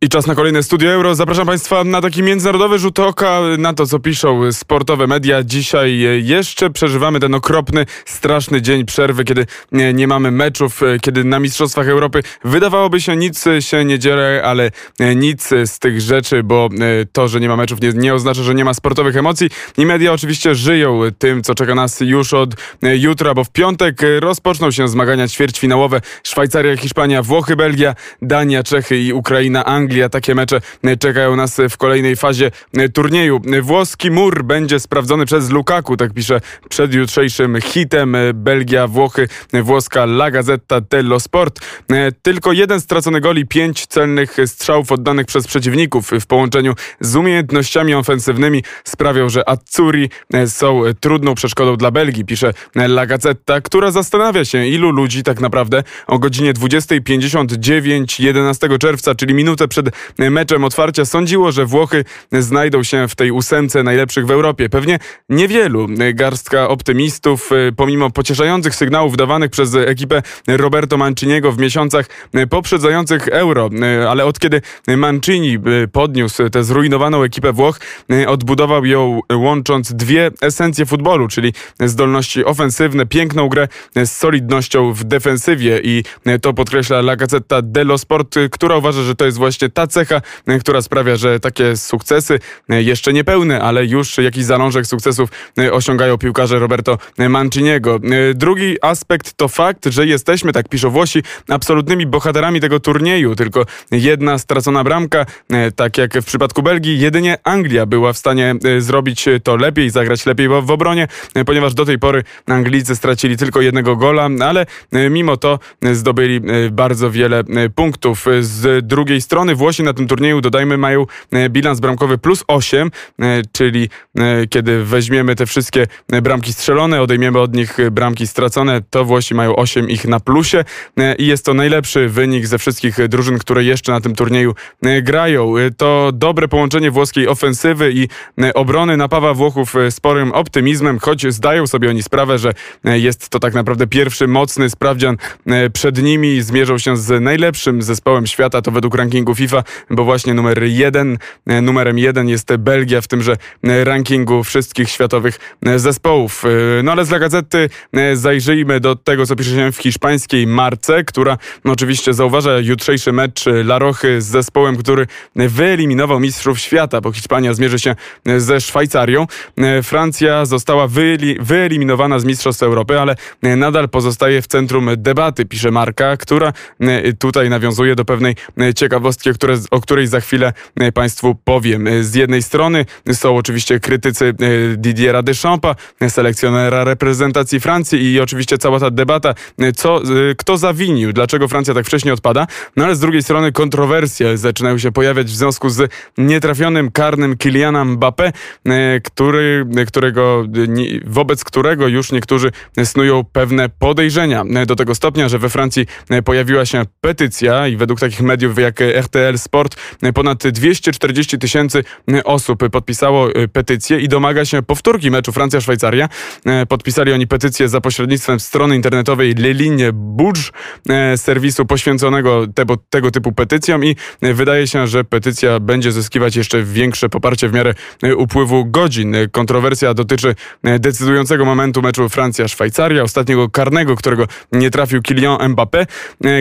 I czas na kolejne Studio Euro. Zapraszam Państwa na taki międzynarodowy rzut oka na to, co piszą sportowe media. Dzisiaj jeszcze przeżywamy ten okropny, straszny dzień przerwy, kiedy nie, mamy meczów, kiedy na Mistrzostwach Europy wydawałoby się nic się nie dzieje, ale nic z tych rzeczy, bo to, że nie ma meczów nie, nie oznacza, że nie ma sportowych emocji. I media oczywiście żyją tym, co czeka nas już od jutra, bo w piątek rozpoczną się zmagania ćwierćfinałowe Szwajcaria, Hiszpania, Włochy, Belgia, Dania, Czechy i Ukraina, Anglia. Anglia. Takie mecze e, czekają nas w kolejnej fazie e, turnieju. Włoski mur będzie sprawdzony przez Lukaku, tak pisze przed jutrzejszym hitem e, Belgia, Włochy, włoska La Gazzetta dello Sport. Tylko jeden stracony gol i pięć celnych strzałów oddanych przez przeciwników w połączeniu z umiejętnościami ofensywnymi sprawią, że Azzurri są trudną przeszkodą dla Belgii, pisze La Gazzetta, która zastanawia się, ilu ludzi tak naprawdę o godzinie 20.59 11 czerwca, czyli minutę przed przed meczem otwarcia sądziło, że Włochy znajdą się w tej ósemce najlepszych w Europie. Pewnie niewielu. Garstka optymistów, y, pomimo pocieszających sygnałów dawanych przez ekipę Roberto Manciniego w miesiącach poprzedzających Euro. Ale od kiedy Mancini podniósł tę zrujnowaną ekipę Włoch, odbudował ją łącząc dwie esencje futbolu, czyli zdolności ofensywne, piękną grę z solidnością w defensywie i to podkreśla La Gazzetta dello Sport, która uważa, że to jest właśnie ta cecha, e, która sprawia, że takie sukcesy, e, jeszcze niepełne, ale już jakiś zalążek sukcesów e, osiągają piłkarze Roberto Manciniego. Drugi aspekt to fakt, że jesteśmy, tak piszą Włosi, absolutnymi bohaterami tego turnieju. Tylko jedna stracona bramka, tak jak w przypadku Belgii, jedynie Anglia była w stanie zrobić to lepiej, zagrać lepiej w obronie, ponieważ do tej pory Anglicy stracili tylko jednego gola, ale mimo to zdobyli bardzo wiele punktów. Z drugiej strony Włosi na tym turnieju, dodajmy, mają e, bilans bramkowy plus 8, e, czyli e, kiedy weźmiemy te wszystkie bramki strzelone, odejmiemy od nich bramki stracone, to Włosi mają 8 ich na plusie i jest to najlepszy wynik ze wszystkich drużyn, które jeszcze na tym turnieju grają. To dobre połączenie włoskiej ofensywy i obrony napawa Włochów sporym optymizmem, choć zdają sobie oni sprawę, że jest to tak naprawdę pierwszy mocny sprawdzian przed nimi. Zmierzą się z najlepszym zespołem świata, to według rankingu FIFA FIFA, bo właśnie numer jeden, e, numerem jeden jest Belgia w tymże e, rankingu wszystkich światowych e, zespołów. No ale z La Gazety zajrzyjmy do tego, co pisze się w hiszpańskiej marce, która no, oczywiście zauważa jutrzejszy mecz La Rochy z zespołem, który wyeliminował mistrzów świata, bo Hiszpania zmierzy się ze Szwajcarią. Francja została wyeliminowana z Mistrzostw Europy, ale nadal pozostaje w centrum debaty, pisze Marka, która tutaj nawiązuje do pewnej ciekawostki, które, o której za chwilę e, Państwu powiem. E, z jednej strony są oczywiście krytycy e, Didiera Deschampa, selekcjonera reprezentacji Francji i oczywiście cała ta debata, co, kto zawinił, dlaczego Francja tak wcześnie odpada, no ale z drugiej strony kontrowersje zaczynają się pojawiać w związku z nietrafionym karnym Kyliana Mbappé, który, którego, wobec którego już niektórzy snują pewne podejrzenia. Do tego stopnia, że we Francji pojawiła się petycja i według takich mediów jak RTL Sport. Ponad 240 tysięcy osób podpisało e, petycję i domaga się powtórki meczu Francja-Szwajcaria. E, podpisali oni petycję za pośrednictwem strony internetowej Le Ligne Budge, e, serwisu poświęconego tego, tego typu petycjom i wydaje się, że petycja będzie zyskiwać jeszcze większe poparcie w miarę upływu godzin. Kontrowersja dotyczy decydującego momentu meczu Francja-Szwajcaria, ostatniego karnego, którego nie trafił Kylian Mbappé,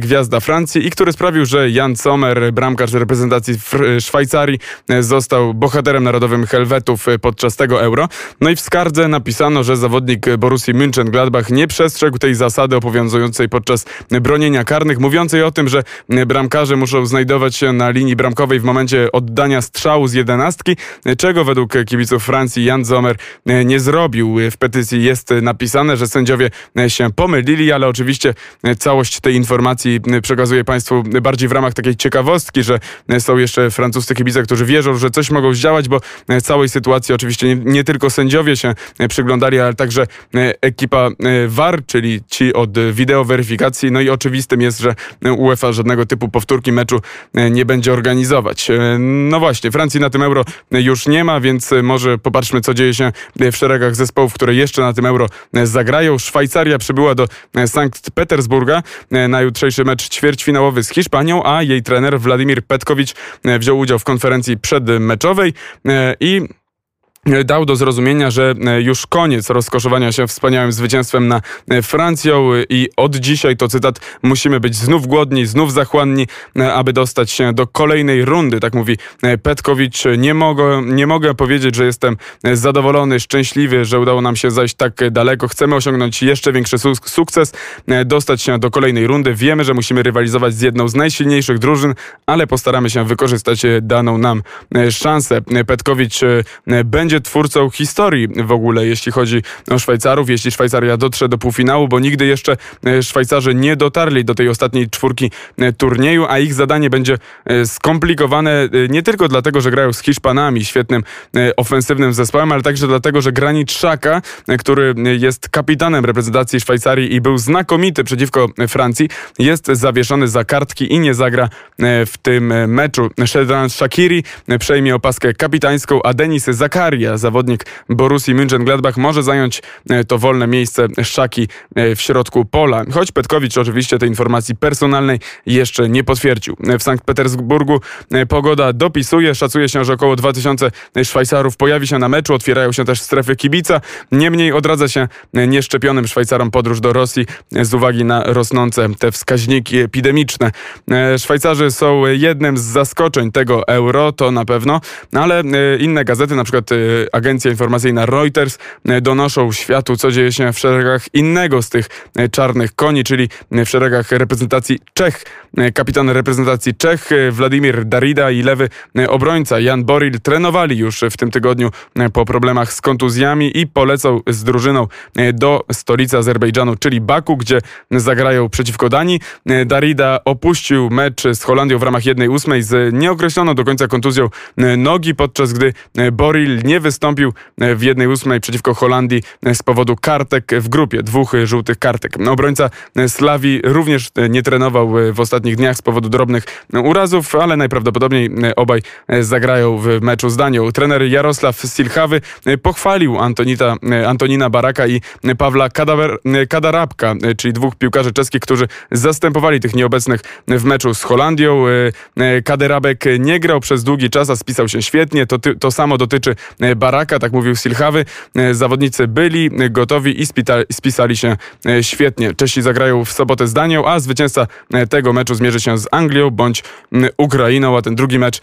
gwiazda Francji i który sprawił, że Jan Sommer, bramkarz reprezentacji Szwajcarii, e, został bohaterem narodowym Helwetów e, podczas tego euro. No i w skardze napisano, że zawodnik Borussii München-Gladbach nie przestrzegł tej zasady obowiązującej podczas bronienia karnych, mówiącej o tym, że bramkarze muszą znajdować się na linii bramkowej w momencie oddania strzału z jedenastki, czego według kibiców Francji Jan Zomer e, nie zrobił. W petycji jest napisane, że sędziowie się pomylili, ale oczywiście całość tej informacji przekazuję Państwu bardziej w ramach takiej ciekawostki, pogłoski, że są jeszcze francuscy kibice, którzy wierzą, że coś mogą zdziałać, bo całej sytuacji oczywiście nie, nie tylko sędziowie się przyglądali, ale także ekipa VAR, czyli ci od wideoweryfikacji. No i oczywistym jest, że UEFA żadnego typu powtórki meczu nie będzie organizować. No właśnie, Francji na tym euro już nie ma, więc może popatrzmy, co dzieje się w szeregach zespołów, które jeszcze na tym euro zagrają. Szwajcaria przybyła do Sankt Petersburga na jutrzejszy mecz ćwierćfinałowy z Hiszpanią, a jej trener Władimir Petkowicz wziął udział w konferencji przedmeczowej i dał do zrozumienia, że e, już koniec rozkoszowania się wspaniałym zwycięstwem na e, Francją i od dzisiaj, to cytat, musimy być znów głodni, znów zachłanni, e, aby dostać się do kolejnej rundy, tak mówi Petkowicz. Nie mogę, nie mogę powiedzieć, że jestem zadowolony, szczęśliwy, że udało nam się zajść tak daleko. Chcemy osiągnąć jeszcze większy sukces, dostać się do kolejnej rundy. Wiemy, że musimy rywalizować z jedną z najsilniejszych drużyn, ale postaramy się wykorzystać daną nam szansę. Petkowicz będzie będzie twórcą historii w ogóle, jeśli chodzi o Szwajcarów, jeśli Szwajcaria dotrze do półfinału, bo nigdy jeszcze e, Szwajcarzy nie dotarli do tej ostatniej czwórki e, turnieju, a ich zadanie będzie e, skomplikowane nie tylko dlatego, że grają z Hiszpanami, świetnym ofensywnym zespołem, ale także dlatego, że Granit Xhaka, który jest kapitanem reprezentacji Szwajcarii i był znakomity przeciwko Francji, jest zawieszony za kartki i nie zagra w tym meczu. Shedran Shakiri przejmie opaskę kapitańską, a Denis Zakaria zawodnik Borussii München-Gladbach, może zająć e, to wolne miejsce Szaki e, w środku pola. Choć Petkowicz oczywiście tej informacji personalnej jeszcze nie potwierdził. W Sankt Petersburgu e, pogoda dopisuje. Szacuje się, że około 2000 Szwajcarów pojawi się na meczu. Otwierają się też strefy kibica. Niemniej odradza się nieszczepionym Szwajcarom podróż do Rosji z uwagi na rosnące te wskaźniki epidemiczne. Szwajcarzy są jednym z zaskoczeń tego euro, to na pewno, ale inne gazety, na przykład agencja informacyjna Reuters e, donoszą światu, co dzieje się w szeregach innego z tych e, czarnych koni, czyli w szeregach reprezentacji Czech. E, kapitan reprezentacji Czech Władimir Darida i lewy obrońca Jan Boril trenowali już w tym tygodniu po problemach z kontuzjami i polecą z drużyną do stolicy Azerbejdżanu, czyli Baku, gdzie zagrają przeciwko Danii. Darida opuścił mecz z Holandią w ramach 1-8 z nieokreśloną do końca kontuzją nogi, podczas gdy Boril nie wystąpił e, w jednej ósmej przeciwko Holandii e, z powodu kartek w grupie, dwóch e, żółtych kartek. Obrońca Slawi również nie trenował w ostatnich dniach z powodu drobnych urazów, ale najprawdopodobniej obaj zagrają w meczu z Danią. Trener Jarosław Silchawy pochwalił Antonita, Antonina Baraka i Pawła Kadawer, Kadarabka, czyli dwóch piłkarzy czeskich, którzy zastępowali tych nieobecnych w meczu z Holandią. Kaderabek nie grał przez długi czas, a spisał się świetnie. To, to samo dotyczy Baraka, tak mówił Silchawy. E, zawodnicy byli gotowi i spisali się e, świetnie. Czesi zagrają w sobotę z Danią, a zwycięzca e, tego meczu zmierzy się z Anglią bądź Ukrainą, a ten drugi mecz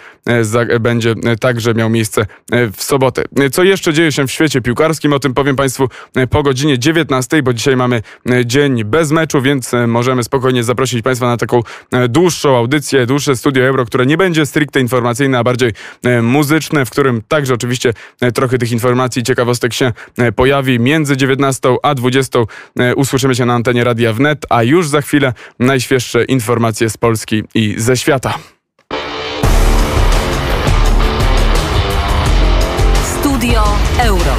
będzie także miał miejsce w sobotę. Co jeszcze dzieje się w świecie piłkarskim? O tym powiem Państwu po godzinie 19, bo dzisiaj mamy dzień bez meczu, więc możemy spokojnie zaprosić Państwa na taką dłuższą audycję, dłuższe studio Euro, które nie będzie stricte informacyjne, a bardziej muzyczne, w którym także oczywiście trochę tych informacji, ciekawostek się e, pojawi. Między 19 a 20 e, usłyszymy się na antenie Radia Wnet, a już za chwilę najświeższe informacje z Polski i ze świata. Studio Euro.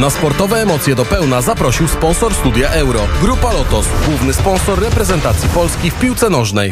Na sportowe emocje do pełna zaprosił sponsor Studia Euro. Grupa Lotos, główny sponsor reprezentacji Polski w piłce nożnej.